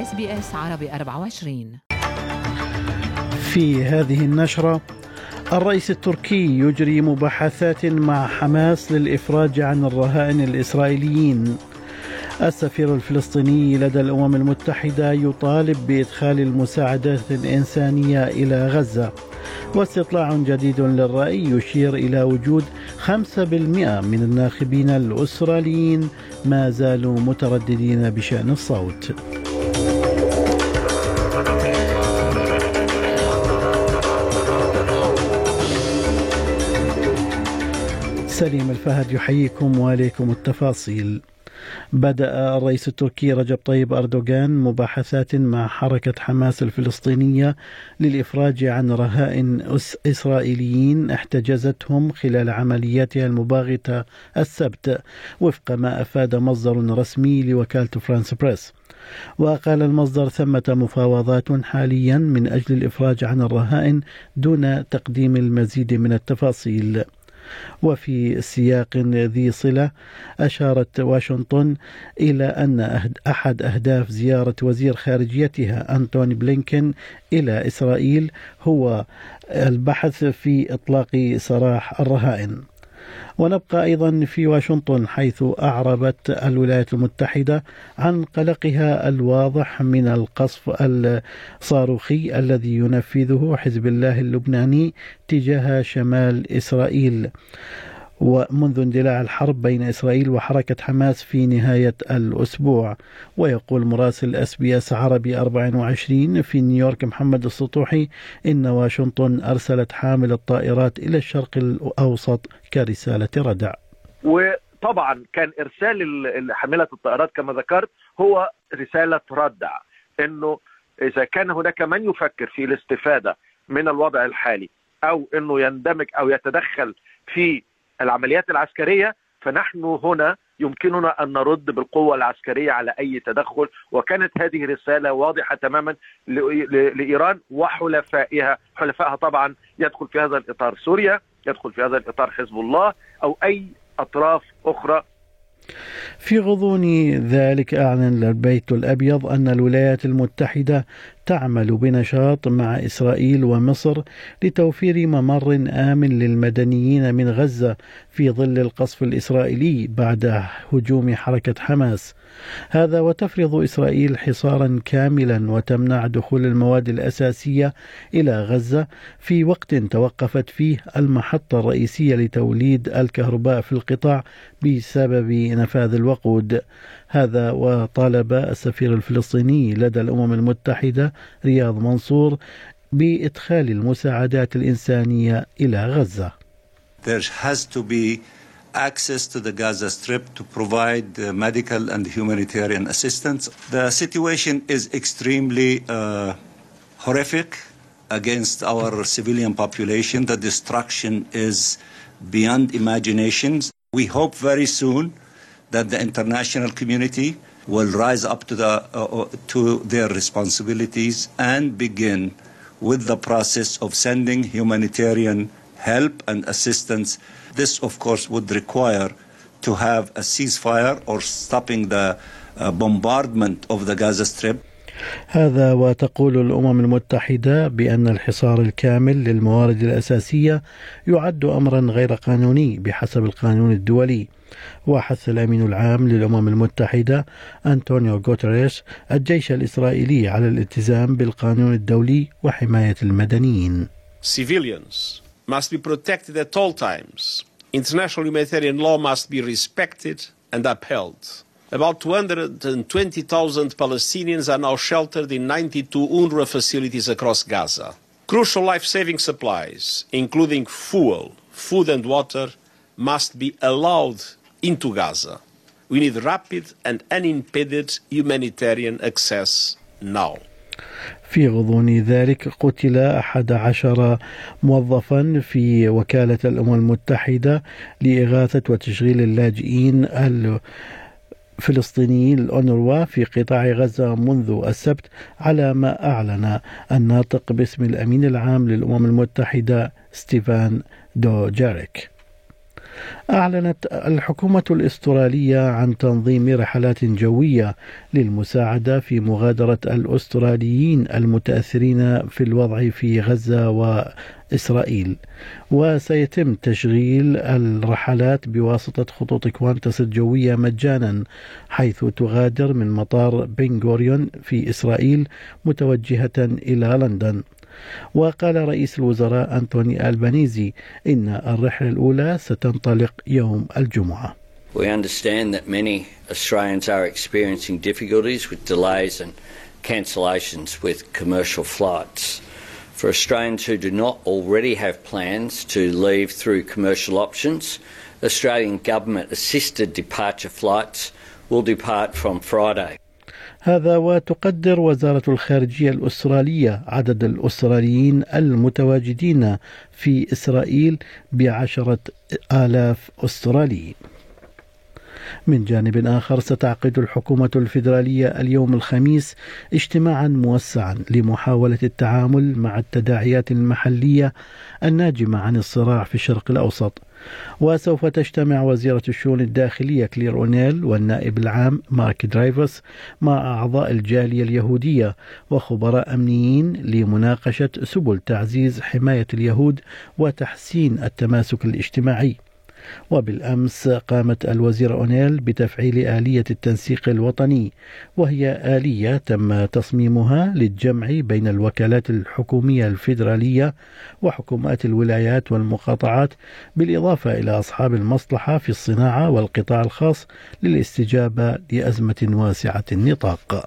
SBS عربي 24 في هذه النشرة الرئيس التركي يجري مباحثات مع حماس للإفراج عن الرهائن الإسرائيليين. السفير الفلسطيني لدى الأمم المتحدة يطالب بإدخال المساعدات الإنسانية إلى غزة. واستطلاع جديد للرأي يشير إلى وجود 5% من الناخبين الأستراليين ما زالوا مترددين بشأن الصوت. سليم الفهد يحييكم وعليكم التفاصيل. بدأ الرئيس التركي رجب طيب أردوغان مباحثات مع حركة حماس الفلسطينية للإفراج عن رهائن إسرائيليين احتجزتهم خلال عملياتها المباغتة السبت وفق ما أفاد مصدر رسمي لوكالة فرانس بريس. وقال المصدر ثمة مفاوضات حاليا من أجل الإفراج عن الرهائن دون تقديم المزيد من التفاصيل. وفي سياق ذي صلة أشارت واشنطن إلى أن أحد أهداف زيارة وزير خارجيتها أنتوني بلينكن إلى إسرائيل هو البحث في إطلاق سراح الرهائن. ونبقى أيضا في واشنطن حيث أعربت الولايات المتحدة عن قلقها الواضح من القصف الصاروخي الذي ينفذه حزب الله اللبناني تجاه شمال إسرائيل. ومنذ اندلاع الحرب بين إسرائيل وحركة حماس في نهاية الأسبوع ويقول مراسل أس بي أس عربي 24 في نيويورك محمد السطوحي إن واشنطن أرسلت حامل الطائرات إلى الشرق الأوسط كرسالة ردع. وطبعا كان إرسال حاملة الطائرات كما ذكرت هو رسالة ردع أنه إذا كان هناك من يفكر في الاستفادة من الوضع الحالي أو أنه يندمج أو يتدخل في العمليات العسكرية فنحن هنا يمكننا أن نرد بالقوة العسكرية على أي تدخل. وكانت هذه رسالة واضحة تماما لإيران وحلفائها. حلفائها طبعا يدخل في هذا الإطار. سوريا يدخل في هذا الإطار حزب الله أو أي أطراف أخرى. في غضون ذلك أعلن البيت الأبيض أن الولايات المتحدة تعمل بنشاط مع إسرائيل ومصر لتوفير ممر آمن للمدنيين من غزة في ظل القصف الإسرائيلي بعد هجوم حركة حماس. هذا وتفرض إسرائيل حصارا كاملا وتمنع دخول المواد الأساسية إلى غزة في وقت توقفت فيه المحطة الرئيسية لتوليد الكهرباء في القطاع بسبب نفاذ الوقود. هذا وطالب السفير الفلسطيني لدى الأمم المتحدة رياض منصور بإدخال المساعدات الإنسانية إلى غزة. There has to be access to the Gaza Strip to provide uh, medical and humanitarian assistance. The situation is extremely uh, horrific against our civilian population. The destruction is beyond imagination. We hope very soon that the international community will rise up to, the, uh, uh to their responsibilities and begin with the process of sending humanitarian help and assistance this, of course, would require to have a ceasefire or stopping the uh, bombardment of the Gaza Strip. هذا وتقول الأمم المتحدة بأن الحصار الكامل للموارد الأساسية يعد امرا غير قانوني بحسب القانون الدولي وحث الأمين العام للأمم المتحدة أنطونيو غوتريش الجيش الإسرائيلي على الالتزام بالقانون الدولي وحماية المدنيين. Civilians must be protected at all times. International humanitarian law must be respected and upheld. About 220,000 Palestinians are now sheltered in 92 UNRWA facilities across Gaza. Crucial life saving supplies, including fuel, food, and water, must be allowed into Gaza. We need rapid and unimpeded humanitarian access now. في غضون ذلك قتل أحد عشر موظفا في وكالة الأمم المتحدة لإغاثة وتشغيل اللاجئين الفلسطينيين الأونروا في قطاع غزة منذ السبت على ما أعلن الناطق باسم الأمين العام للأمم المتحدة ستيفان دو جاريك أعلنت الحكومة الأسترالية عن تنظيم رحلات جوية للمساعدة في مغادرة الأستراليين المتأثرين في الوضع في غزة وإسرائيل. وسيتم تشغيل الرحلات بواسطة خطوط كوانتس الجوية مجانا حيث تغادر من مطار بنغوريون في إسرائيل متوجهة إلى لندن. وقال رئيس الوزراء أنتوني ألبانيزي إن الرحلة الأولى ستنطلق يوم الجمعة We understand that many Australians are experiencing difficulties with delays and cancellations with commercial flights. For Australians who do not already have plans to leave through commercial options, Australian government assisted departure flights will depart from Friday. هذا وتقدر وزارة الخارجية الأسترالية عدد الأستراليين المتواجدين في إسرائيل بعشرة آلاف أسترالي. من جانب آخر ستعقد الحكومة الفيدرالية اليوم الخميس اجتماعا موسعا لمحاولة التعامل مع التداعيات المحلية الناجمة عن الصراع في الشرق الأوسط. وسوف تجتمع وزيرة الشؤون الداخلية كلير أونيل والنائب العام مارك درايفوس مع أعضاء الجالية اليهودية وخبراء أمنيين لمناقشة سبل تعزيز حماية اليهود وتحسين التماسك الاجتماعي. وبالأمس قامت الوزير أونيل بتفعيل آلية التنسيق الوطني وهي آلية تم تصميمها للجمع بين الوكالات الحكومية الفيدرالية وحكومات الولايات والمقاطعات بالإضافة إلى أصحاب المصلحة في الصناعة والقطاع الخاص للاستجابة لأزمة واسعة النطاق.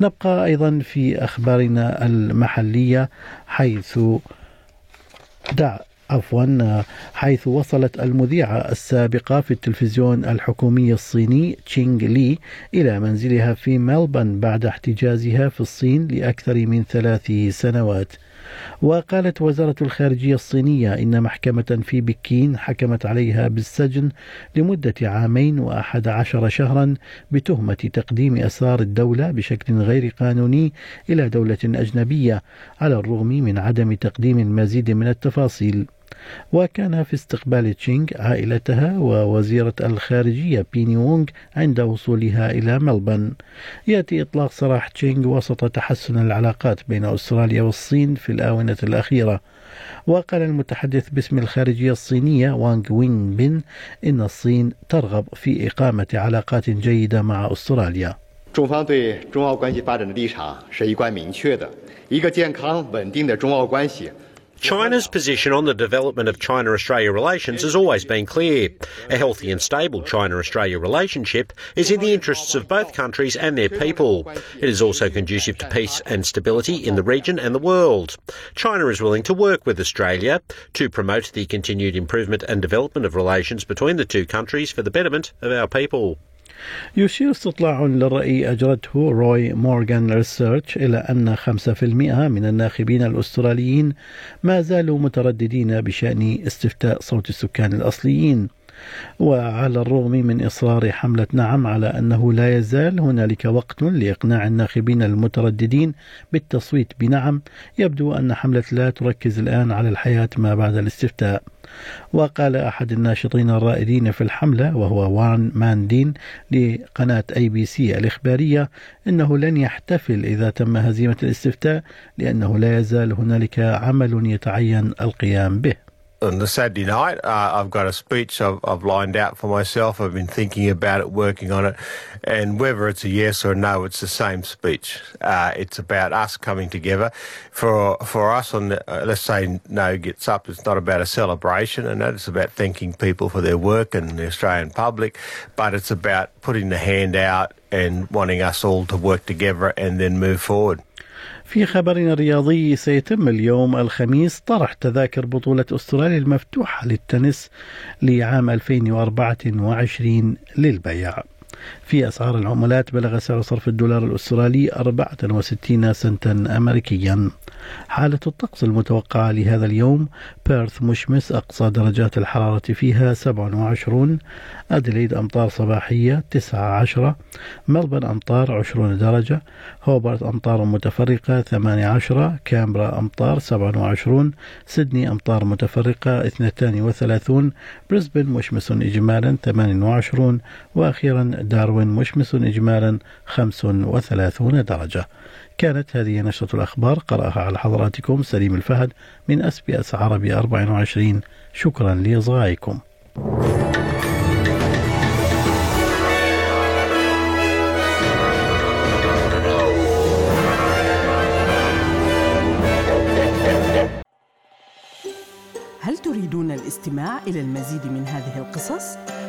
نبقى أيضا في أخبارنا المحلية حيث دع عفوا حيث وصلت المذيعة السابقة في التلفزيون الحكومي الصيني تشينغ لي إلى منزلها في ملبن بعد احتجازها في الصين لأكثر من ثلاث سنوات. وقالت وزارة الخارجية الصينية إن محكمة في بكين حكمت عليها بالسجن لمدة عامين وأحد عشر شهرا بتهمة تقديم أسرار الدولة بشكل غير قانوني إلى دولة أجنبية على الرغم من عدم تقديم المزيد من التفاصيل. وكان في استقبال تشينغ عائلتها ووزيرة الخارجية بيني وونغ عند وصولها إلى ملبن يأتي إطلاق سراح تشينغ وسط تحسن العلاقات بين أستراليا والصين في الآونة الأخيرة وقال المتحدث باسم الخارجية الصينية وانغ وين بن إن الصين ترغب في إقامة علاقات جيدة مع أستراليا 中方对中澳关系发展的立场是一贯明确的，一个健康稳定的中澳关系 China's position on the development of China Australia relations has always been clear. A healthy and stable China Australia relationship is in the interests of both countries and their people. It is also conducive to peace and stability in the region and the world. China is willing to work with Australia to promote the continued improvement and development of relations between the two countries for the betterment of our people. يشير استطلاع للرأي أجرته روي مورغان ريسيرش إلى أن 5% من الناخبين الأستراليين ما زالوا مترددين بشأن استفتاء صوت السكان الأصليين. وعلى الرغم من إصرار حملة نعم على أنه لا يزال هنالك وقت لإقناع الناخبين المترددين بالتصويت بنعم يبدو أن حملة لا تركز الآن على الحياة ما بعد الاستفتاء. وقال أحد الناشطين الرائدين في الحملة وهو وان ماندين لقناة أي بي سي الإخبارية أنه لن يحتفل إذا تم هزيمة الاستفتاء لأنه لا يزال هنالك عمل يتعين القيام به. On the Saturday night, uh, I've got a speech I've, I've, lined out for myself. I've been thinking about it, working on it, and whether it's a yes or a no, it's the same speech. Uh, it's about us coming together. For for us, on the, uh, let's say no gets up, it's not about a celebration, and it's about thanking people for their work and the Australian public, but it's about putting the hand out and wanting us all to work together and then move forward. في خبرنا الرياضي سيتم اليوم الخميس طرح تذاكر بطولة أستراليا المفتوحة للتنس لعام 2024 للبيع في أسعار العملات بلغ سعر صرف الدولار الأسترالي 64 سنتا أمريكيا. حالة الطقس المتوقعة لهذا اليوم بيرث مشمس أقصى درجات الحرارة فيها 27 أدليد أمطار صباحية 19 ملبن أمطار 20 درجة هوبرت أمطار متفرقة 18 كامبرا أمطار 27 سيدني أمطار متفرقة 32 بريسبن مشمس إجمالا 28 وأخيرا داروين مشمس إجمالا 35 درجة. كانت هذه نشرة الأخبار قرأها على حضراتكم سليم الفهد من أس بي أس عربي 24 شكرا لإصغائكم. هل تريدون الاستماع إلى المزيد من هذه القصص؟